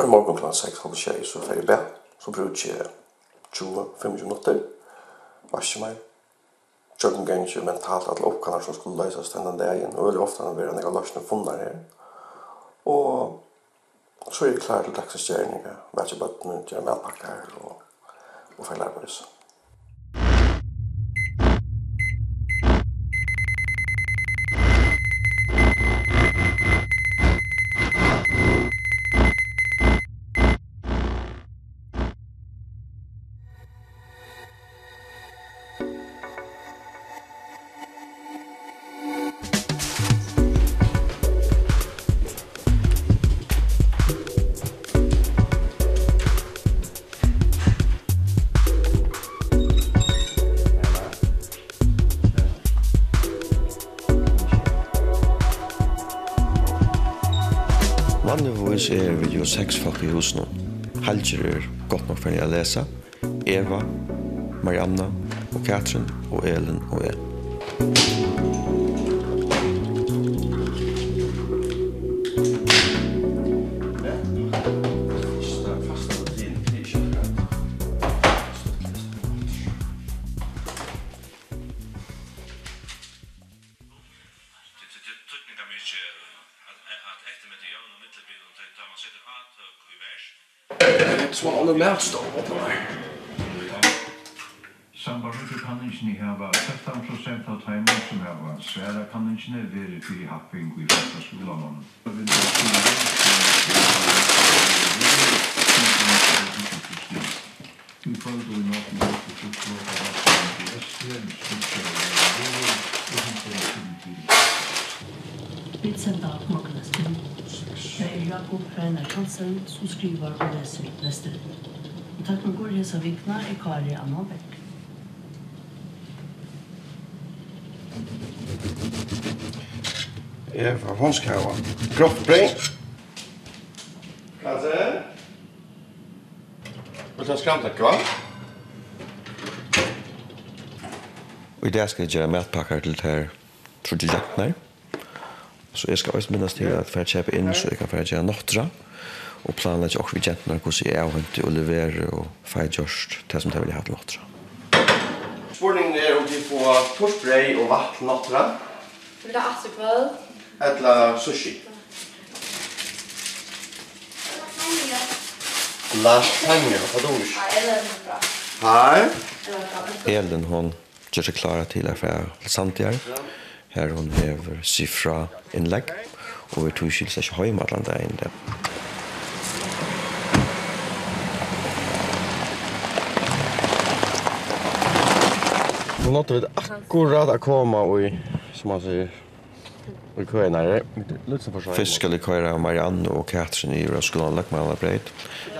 Hver morgen klant 6 halv 6, så fer jeg be. Så bruker jeg 20-25 minutter. Varsje meg. Kjøkken gang ikke mentalt at oppgaver som skulle løses til den dagen. Og veldig ofte når vi har løst noen funnet her. Og så er jeg klar til dagsgjerninger. Vært i bøttene, gjør her og, og feil arbeids. Møyens er vi jo seks folk i hos nå. Halger er godt nok for å lese. Eva, Marianna, og Katrin, og Elin og jeg. Det er att efter med det jämna mittelbilden tar man sätter atök i vers. Så alla märks då. Sambandet med kanningene her var 17% av tegnene som her sværa svære kanningene ved fyri happing i første skolen. Vi prøvde å nå til å få til å få til å få til å få til å få til utsända morgonläsning. Jag är Jakob Reiner Hansen som skriver och läser läster. Og takk for går Hesa vikna är Kari Anna Bäck. Jag är från Hånskava. Kroppspray. Kanske? Och så skramta hva? Og i dag skal jeg gjøre matpakker til her, tror du, jentene. Så jeg skal også minnes til at jeg kjøper inn, så jeg kan få gjøre nåttra, og planlegge også vi kjentene hvordan jeg er hent og levere og feil gjørst det som jeg vil ha til nåttra. Spørningen er om de får torsbrei og vatt nåttra. Vil du ha atterbrød? Eller sushi. Lasagne, hva du ikke? Her. Elen, hon gjør seg klara til å få til Santiago her hun hever sifra innlegg, og vi tog skils ikke høy med alle andre enn det. Nå nåtte vi akkurat å komme i, som man sier, i køen her. Først skal jeg køyre Marianne og Katrin i Røskolan Løkmanna Breit.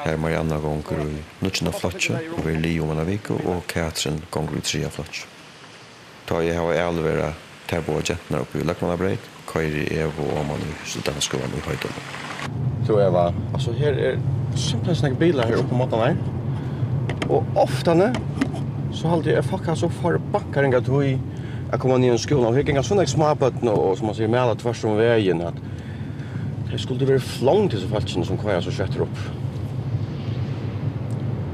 Her Marianne gonger i Nutsjena Flotje, og vi er Lio Manaviko, og Katrin gonger i Tria Flotje. Da jeg har elvera tar på jentene oppe i Løkmannabrøyk, køyre i Evo og man i studentskolen i Høydom. Så Eva, altså her er simpelthen snakke biler her oppe på måten her. Og oftane så halte jeg fucka så far bakkar enn at hui jeg kommer ned i skolen og jeg ganger sånne småbøttene og som man sier med alle tvers om veien at det skulle være flong til så falskene som kvar så kjøtter opp.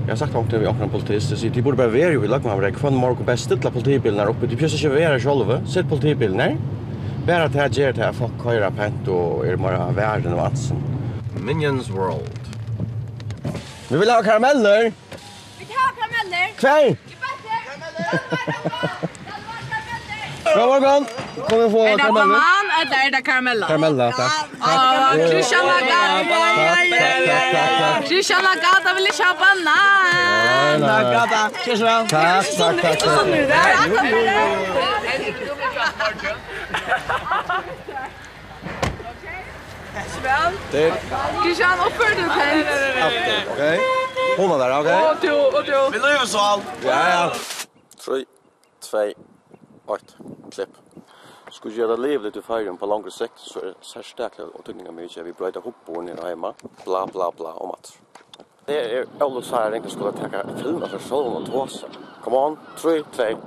Jag har sagt om något vi öppnar politist, så det borde bara vara ju i lagman var kvar morgon bäst stilla politibilen här uppe. Det pjösa sig vara själva. Sätt politibilen här. Bara att här ger det här folk köra pent och är bara världen och allt sånt. Minions World. Vi vill ha karameller. Vi vill ha karameller. Kvar. Vi backen. Karameller. God morgon! Kom vi få karameller? Är det banan eller är det karamella? Karamella, tack. Christian Agata! Christian Agata vill köpa banan! Agata, kör så väl. Tack, tack, tack. Christian, uppför du tänd. Okej. Hon var där, okej. Och du, och du. Vill du göra så allt? Ja, ja. Tre, två, ett klipp. Skulle göra liv lite färgen på längre sikt så är det särskilt och tyckningar mycket vi bröjda ihop på nere hemma. Bla bla bla om att. Det är Olof så här egentligen skulle ta filma för solen och tåsa. Come on, 3, 2, 1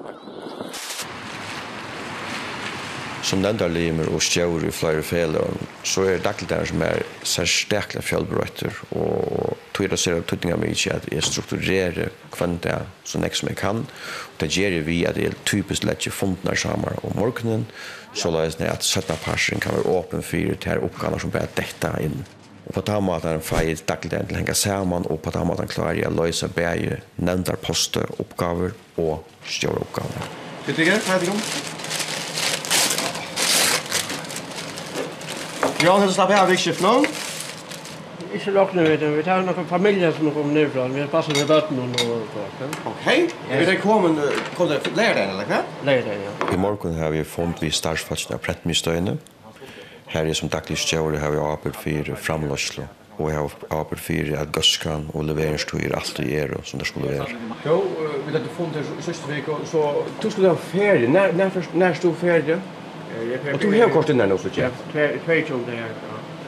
som nevndarlimer og stjøver i flere feller, så er det dagligdagen som er særstekla fjallbrøyter, og tog det ser tøtninga meg ikke at jeg strukturerer kvanta så nek som jeg kan, og det gjør vi at jeg typisk lett fundnar samar om morgenen, så la jeg at 17 parsen kan være åpen for til oppgaver som bare dekta inn. Og på den måten får jeg dagligdagen til å henge sammen, og på den måten klarer jeg å løse bare nevndarposter, oppgaver og stjøveroppgaver. Ytterligere, hva er det om? Ja, han slapp her vikskift nå. Ikke nok nu, vet du. Vi tar noen familier som kommer ned fra. Vi har passet med bøtten og noe sånt. Ok. Er det kommet, kom det lærer deg, eller hva? Lærdagen, ja. I morgen har vi funnet vi startsfatsen av Prettmystøyene. Her er som daglig stjøver har vi arbeid for framløslo. Og jeg har arbeid for at gøskan og leveringstøyer i er som det skulle være. Jo, vi hadde funnet det siste vik, så du skulle ha ferie. Når stod ferie? Och du har kort innan nu för jag. Två tjol där.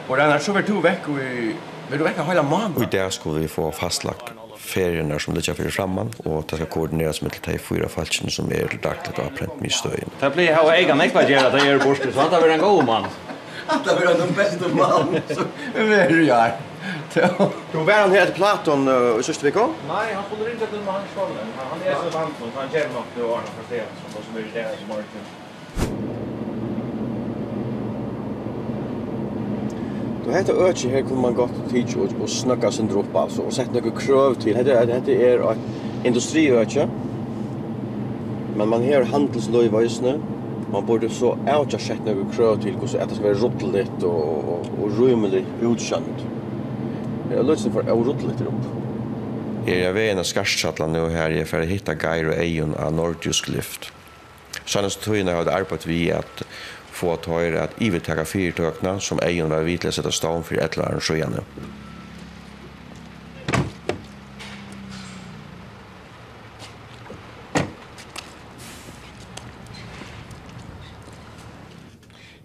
Och den er så vart du veck vi... Vil du vecka hela månaden. Och där skulle vi få fastlagt ferierna som ligger för framman och det skal koordineras med de fyra falskene som är dagligt avprent med stöjen. Det blir hur egen nästa att göra det gjør borst så att det blir en god man. Att det blir den beste man så vi er jag. Du var han här till Platon i sista veckan? Nej, han kommer til med han själv. Han är så vant han ger nog nu ordna for det som som är det som Martin. Men detta ökje her kommer man gott att teach og snakka sin dropp av så och sätta några kröv till. Detta, detta är industriökje. Men man har handelslöj i. Man borde så äta sett några krøv til så att det ska vara rottligt och, och, och rymligt utkänt. Jag löser för rottligt upp. Jeg er ved en av skarstsattla nå her, jeg får hitta geir og eion av Nordjusk lyft. Sånn at tøyene har arbeidt vi at få tøyre at ivetaka fyrtøkna som egen var vidtlig sette stavn for et eller annet sjøene.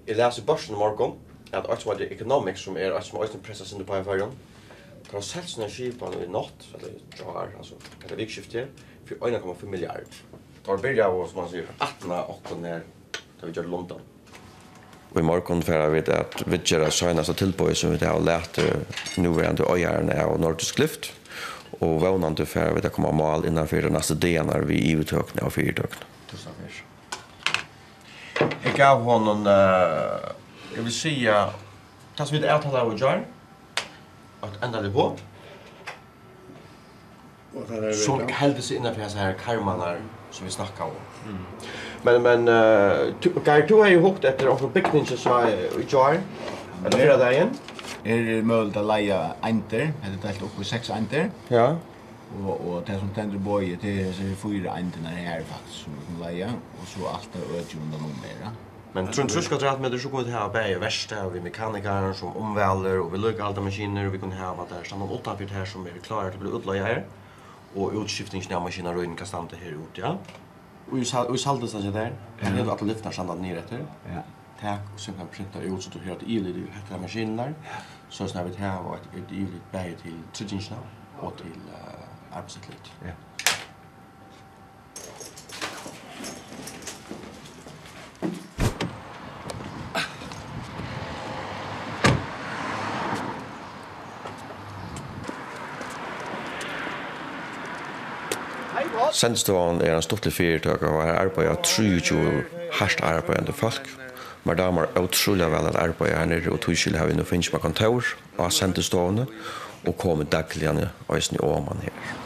Jeg leser i børsen i morgen at alt som er economics som er alt som er pressa sin på en fargen kan selge sine skipan i natt, eller jar, altså, eller vikskiftet, for 1,5 milliard. Det var byrja av, som man sier, 18 av 8 nær, da vi gjør London. Og i morgen færer vi at vi gjør det søgneste tilbøy som vi har lært nåværende øyerne av Nordisk Lyft. Og vannende færer vi at kommer mal innenfor det neste dagen når vi i uttøkene og fyrtøkene. Tusen takk. Jeg gav honom, uh, jeg vil si, det som vi er tala av å gjøre, at enda det på, så helvete innenfor disse her karmanar som vi snakket om. Mm. Men men uh, typ kan du ha ju hukt efter och picknick så i jar. Eller hur där igen? Är möjligt att leja enter, det är helt uppe i sex enter. Ja. Och och det som tänder boje det är så fyra enter när här faktiskt som kan leja och så allt det öde undan numera. Men tror du ska dra med det så kommer det här bäj värst där vi mekaniker som omväller och vi lukar alla maskiner och vi kan ha vad där stannar åtta för här som är klara att bli utlejer och utskiftningsnämmaskiner och inkastante här ute ja. Och i saltet så där. Han hade att lyfta sanna ner efter. Ja. Tack och sen kan printa ut så du hör att i det här maskinen där. Så snabbt här var ett ett ivligt bäge till tjänsterna och till arbetslivet. Ja. Sendstån er en stortlig fyrtøk, og her arbeider jeg 23 hardt arbeidende folk. Men damer er utrolig vel at arbeider her nere, og tog har vi nå finnes med kontor av sendestående, og kommer dagligene og i åman her.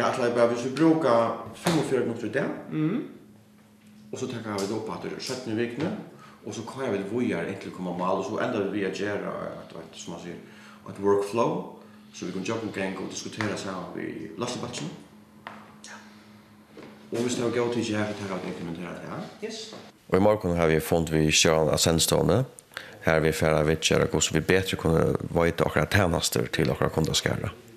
Jag atler jeg bara hvis vi bruker 45 minutter i det, mm. og så tenker jag vi opp at det er 17 vikene, og så kan jeg vel vore egentlig komma mal, og så ända vi via gjøre et, et, som man sier, et workflow, så vi kan jobbe en gang og diskutere sammen vi lastebatsen. Ja. Og hvis det er gøy til ikke her, så tar jeg implementere det her. Yes. Og i morgen har vi funnet vi Sjøen Assenstående, her vi færre vidtjere, hvordan vi bedre kunne vite akkurat tjenester til akkurat kundaskere. Ja.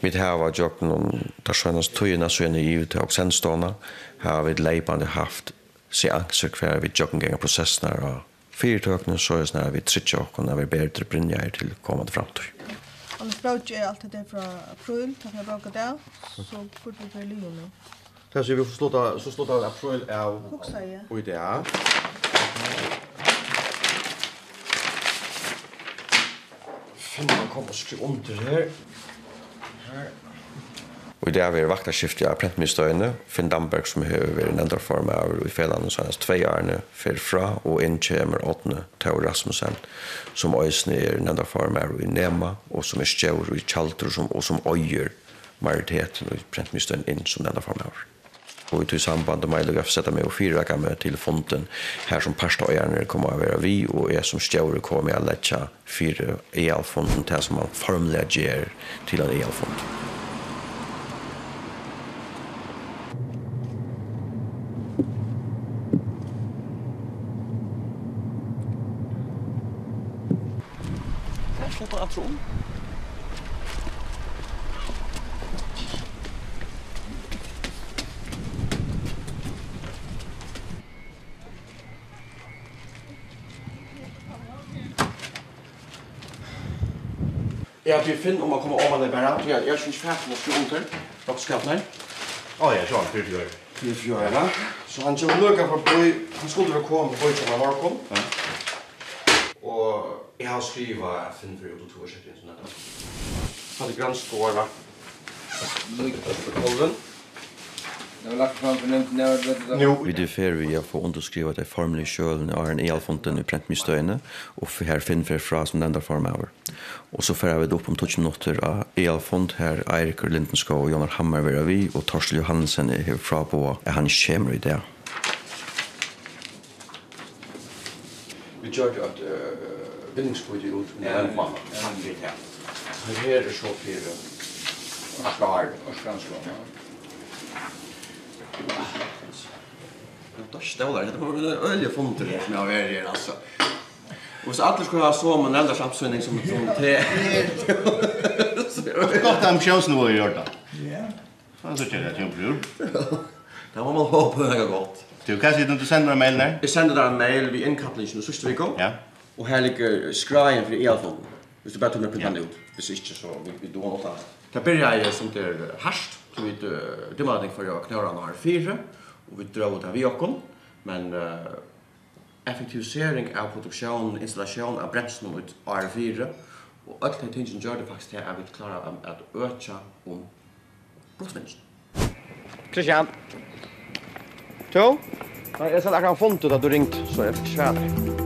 Vi har vært jokken noen der skjønnes tøyene så er givet til oksennstående. Her har vi leipende haft se angst hver vi jokken ganger prosessene og fyrtøkene så er snarere vi trykker jokken når vi ber til brynja her til kommende fremtøy. Og det språk er alltid det fra april, takk jeg bråker det, så burde vi til livet nå. Det er så vi får sluta, så sluta av april av... Koksa, ja. Og det er... Finn, man kommer og skru under her. Og i det er vi vaktarskift av Prentmistøyene, Finn Damberg som har vært en enda form av i fjellandet senest tvei årene fyrfra, og inn kommer åttende Tau Rasmussen, som øyne er en enda form av i Nema, og som er skjøver i Kjaldur, og som øyer majoriteten i Prentmistøyene inn som en enda form av og i tog samband med meg då sette meg og och fyra kan med til fonden her som pastorgärner kommer å være vi og jeg som stjärnor kommer å lette fyra EL-fonden til som man formelig gjør til en EL-fond. Jag släpper att tro. ja, jag syns fast mot under. Vad ska jag? Ja, jag kör för dig. För jag ja. Så han skulle lucka för boy, han skulle väl komma på boy som var kom. Ja. Och jag har skriva fin för ut och så där. Hade granskåra. Lycka till kolven. Vi det fer vi har fått underskriva det formelig sjølen av en elfonten i prentmistøyene, og her finner vi fra som den der form over. Og så fer vi det opp om 20 minutter av elfont her, Eirik Lindenskov og Jonar Hammer vera vi, og Torsel Johansen er her fra på at han kommer i det. Vi gjør det at bygningsbudget ut med en mann, han vil her. Her er så fire, akkar, og skanslån. Då stålar, det var en ölje fonter som jag var i alltså. Och så alla skulle ha så med en äldre samsynning som från te. Gott am shows nu i orta. Ja. Fan så tjänar jag bror. Det var man hoppa det gott. Du kan se du sender en mail där. Jag sender där en mail vid inkapplingen i skulle vi. Ja. Och här ligger skryen för elfonden. Hvis du bare tog med printan ut, hvis ikke så vil vi då noe annet. Det blir jeg som det er harsht så vi uh, var for å knøre han har fire, og vi drog det vi också men uh, effektivisering av produktion installation av bremsen ut R4 og alt det tingene gjør det faktisk til at vi klara at øke om brottsvinst. Christian. Jo? Nei, jeg skal akkurat funnet ut at du ringt, så jeg fikk svære.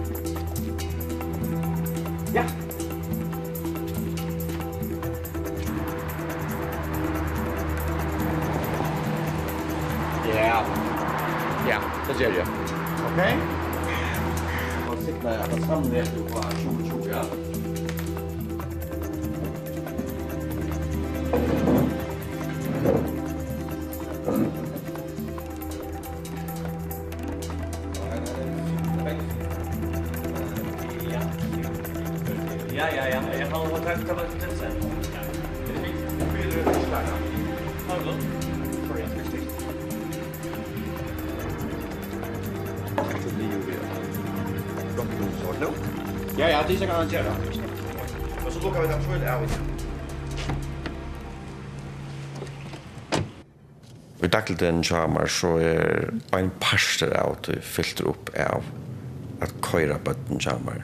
Det gör jag. Okej? Och sikta jag på samlet och på 2020. Ja, ja, ja. ja. Jeg har tagit tillbaka til sen. Det är mycket. Fyra utslag. Har du? Ja, ja, det är säkert arrangerat. Och så lukkar vi den själv av igen. i dakkel kommer, så er en parster av det fylter opp av at køyre bøtten jamar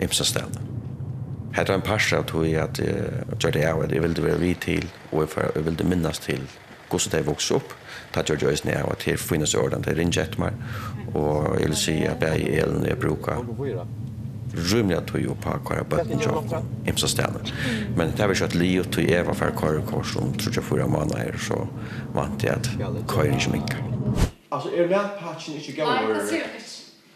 imsa stedene. Hetta en parster av tog at jeg gjør det av at jeg vilde være vi til og jeg vilde minnes til hvordan det vokste opp. Da gjør det øyne av at her finnes orden til ringe etter meg og jeg vil si at jeg er elen jeg bruker rymliga tog ju på kvar på den jobb hem så ställe. Men det var ju att Leo tog Eva för kvar kors som tror jag förra månader så vant jag att kvar inte mycket. Alltså är det patchen inte gå över.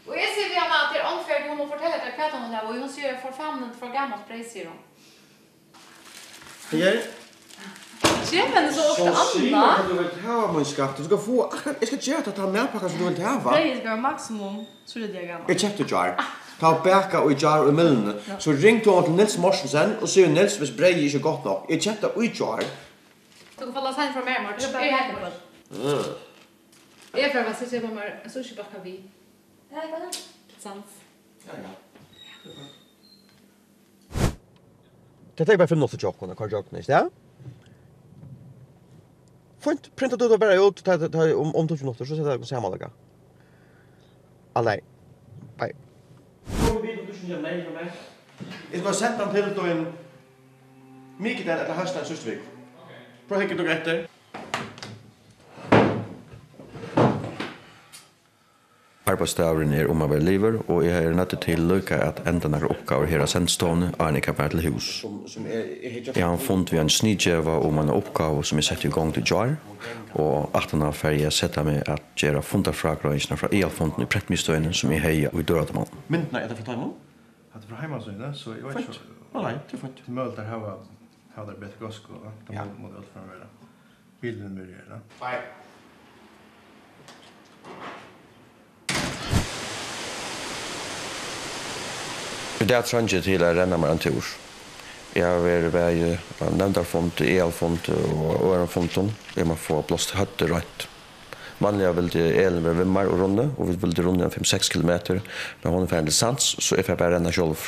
Och jag ser vi har mat är ungefär hon har fortällt att prata om det och hon ser för fem minuter för gammalt precis då. Här ikke, henne så ofte anna. Så sier at du vil hava min skatt, du skal få akkurat, jeg skal gjøre at ta medpakka som du vil hava. Det skal være maksimum 30 diagram. Jeg kjøpte jar. Ta bæka og jar og millen. Så ringte hun til Nils Morsensen og sier Nils hvis brei ikke godt nok. Jeg kjøpte og jar. Du kan få la seg fra mer, Martin. Jeg er på. Jeg er fra hva sier på mer, så ikke bakka vi. Ja, ja. Sans. Ja, ja. Det tar bara för något jag kan kanske jag kan, ja? Fint, printa du det bara ut om om 20 minuter så sätter jag på sammanlägga. Alla. Bye. Kom vi då skulle jag lägga mig. Jag ska sätta den till då en Mikael eller Hashtag Sustvik. Okej. Pröva hitta du efter. arbeidsstavren er om å være liver, og jeg er nødt til å lykke at enda noen oppgaver her er sendstående, og jeg kan vært til hus. Jeg har funnet vi en snidgjøve om en oppgave som jeg setter i gang til jar, og at han har ferdig sett meg at gjøre funnet fra grønnene fra EL-fonden i prettmistøyene som jeg heier i døra til mannen. Myndene er det fra Taimann? Det er fra Heimannsøyene, så jeg vet ikke. Nei, det er fint. Til mølet der har jeg det bedt gass, og da må det alt fremvære. Bilen mulig, eller? Nei. For det trenger jeg til å renne meg en tur. Jeg har vært ved nevnderfond, elfond og ørenfond. Jeg må få plass til høtte rødt. Vanlig vil det elen være vimmer og runde, og vi vil det runde 5-6 kilometer. Men hun er ferdig sans, så jeg får bare renne selv.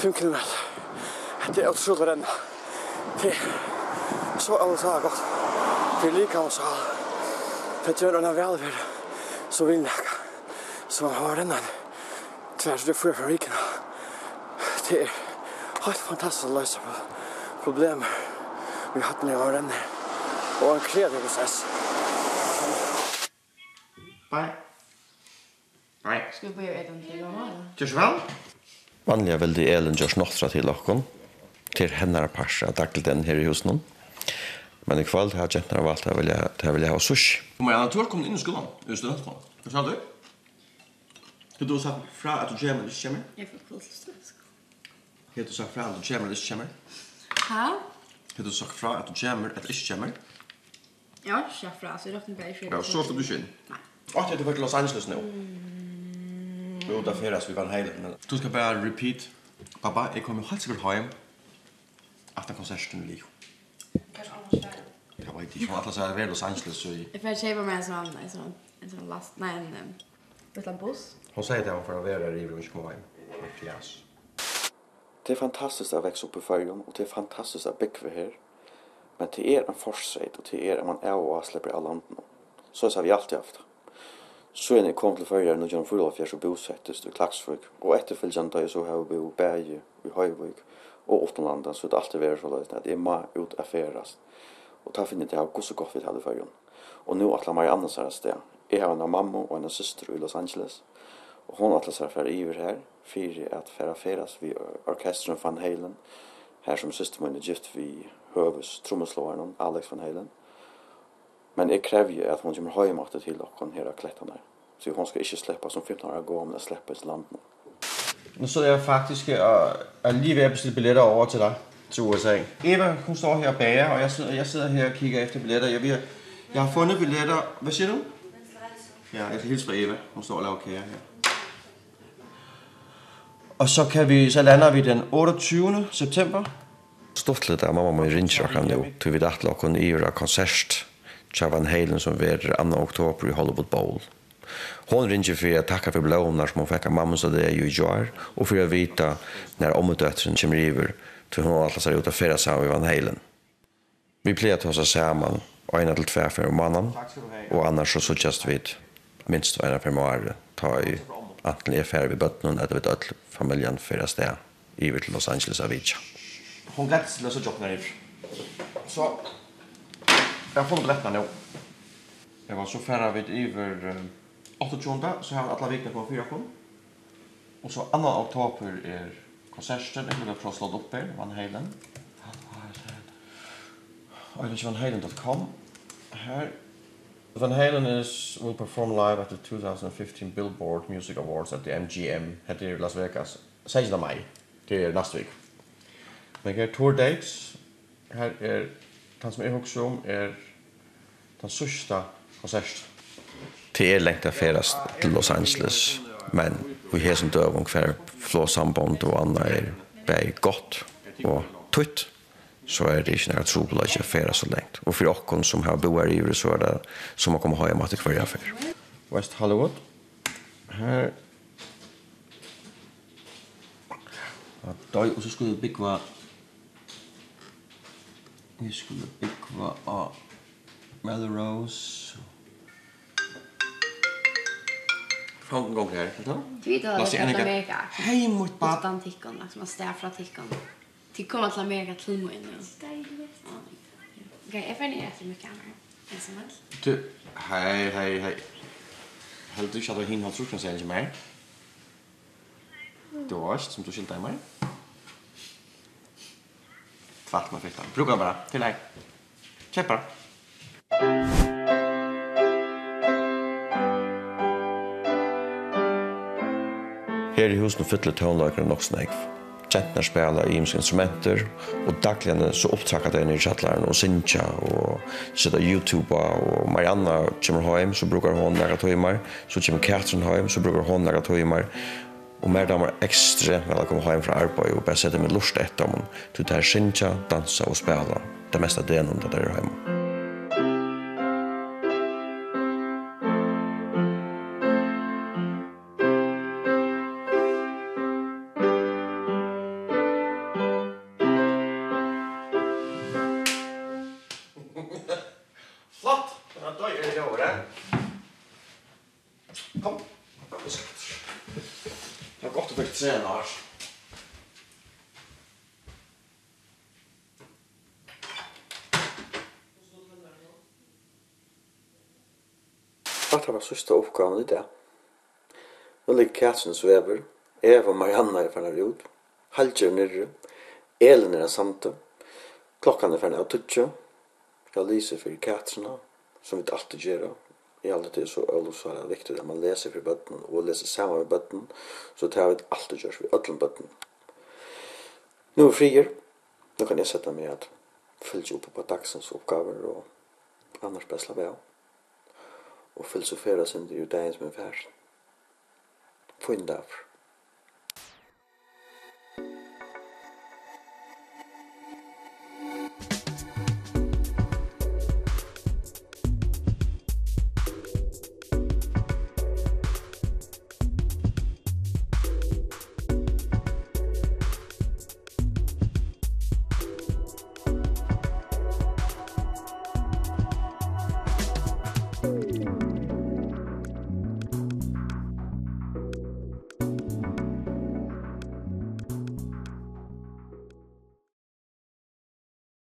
Fem kilometer. Det er utrolig renne. Det så er det så godt. For lige kan så det gjør den vel for så vil jeg så har den den tvers det for for ikke det er helt fantastisk å løse problemer vi har hatt med å renne og en kreativ prosess Bye. Nei Skal vi börja äta en till mamma? Görs väl? Vanliga väldigt Elin görs något till oss till hennar parsa daglig den her i husen. Mm. Men i kvall har jentene valgt at jeg vil ha sushi. Men jeg har tørt kommet inn i skolen, i studentskolen. Hva sa du? Hva du sagt fra at du kommer eller ikke kommer? Jeg får kvall til studentskolen. Hva du sagt fra at du kommer eller ikke kommer? Hæ? Hva du sagt fra at du kommer eller ikke kommer? Ja, har ikke fra, så jeg råkner bare i skjønner. Ja, så slår du ikke inn. Nei. Åh, det er til Los Angeles nå. Jo, da feras vi var heilig. Du skal bare repeat. Pappa, jeg kommer helt sikkert hjem. Etter konserten i Lio vet inte vad alla så här väl Los Angeles så i. If I shave my ass on nice sån en sån last nej en liten buss. Hon säger att hon får vara i Rivers komma hem. Mattias. Det är fantastiskt att växa upp i Färjön och det är fantastiskt att bygga här. Men det är en forsrejt och det är att man är och släpper alla landen. Så har vi alltid haft. Så när jag kom till Färjön och genom var fyrt og bosettes i Klagsvøk, Och efterföljande da så har vi bo i Berge, i Höjvik och Åttenlanda, så det alltid varit så att det är må ut affärast. Og ta finner det her hvor så godt vi hadde før. Og nå atler meg annars her sted. Jeg har en mamma og en søster i Los Angeles. Og hun atler seg for iver her, for at færa feras vi orkestren Van Halen, her som søster min er gift vi høves trommeslåeren Alex Van Halen. Men jeg krever jo at hun kommer høymaktet til dere her av klettene her. Så hon ska inte släppa som 15 år gå, om det släppas landet. Nu så är jag faktiskt att lige ved at bestille biljetter över till dig til USA. Eva, hun står her og bager, og jeg sidder, jeg sidder her og kigger efter billetter. Jeg, vil, jeg har fundet billetter. Hvad siger du? Ja, jeg skal hilse fra Eva. Hun står og laver kager her. Og så, kan vi, så lander vi den 28. september. Stortlet er mamma min ringer nu. Til vi dachte at i gjøre konsert. Tja Van Halen som var 2. oktober i Hollywood Bowl. Hon ringer for att tacka for blommorna som hon fikk av mamma så det er jo i jar og for att vite når omdöttren kommer över til hon alltid ser ut av färra sammen i Van Halen. Vi plejer att oss sammen, och ena till tvär för mannen og annars så suttjast vi minst varje for månader ta i antingen är färre vid bötten eller vid öll familjen färra steg iver til Los Angeles av Vitsa. Hon glädde sig lösa jobbna i Så jag får berätta nå. Jeg var så färra vid iver 28 så har vi alla vikna på fyra kom. Og så 2 oktober er konserter, prøve å slå det opp her, Van Halen. Eilish Her. Van Halen is, will perform live at the 2015 Billboard Music Awards at the MGM her i Las Vegas. 16. mai, det er nästa vik. Men her tour dates, her er, den som jeg husker om, er den sørste konsert. Det er lengt affæres til Los Angeles, men og hesen døv om hver flåsambond og anna er bare godt og tutt, så er det ikke nære trobel at jeg færa så lengt. Og for okken som har boer i det, så er det som å komme hjemme til hver jeg fær. West Hollywood. Her. Og så skulle vi bygge Vi skulle bygge av Melrose från gång här. Du vet att det är Amerika. Hej mot bad. Utan tickon, alltså man stär från Till Tickon till Amerika till mig nu. Okej, jag får ner efter som helst. Du, hej, hej, hej. Helt du kjallar hin halvt rukna seg mer? Du varst, som du skilt deg mer? Tvart man fikk den. Bruk den bara, til deg. Kjepp bara. Her i husen fyller tøvnløkene nok snakk. Kjentene spiller i imenske instrumenter, og dagligene så opptakker det i kjattleren og Sinja, og sitter YouTube, og Marianna kommer hjem, så brukar hon nære tøymer, så kommer Katrin hjem, så brukar hon nære tøymer, og mer damer ekstra vel å komme hjem fra arbeid og bare sette med lust etter om hun til det dansa og spela det meste av det der hjemme. Nå døyer det over året. Kom. Det var godt å fikk trene her. Hatta var sista oppgaven i dag. Nå ligger Katrin svever, Eva og Marianna er ferdig ut, Halger er nyrre, Elin er samte, klokkan er ferdig av tutsi, jeg lyser for Katrina, som vi alltid gjør. i alle alltid så er det så er det viktig at man leser for bøtten og leser sammen med bøtten, så det har vi alltid gjør for ødelen bøtten. Nå er frier, nå kan jeg sette meg at fylse opp på dagsens oppgaver og annars best la av. Og filosofere sin det jo dagens med færd. Få inn derfor.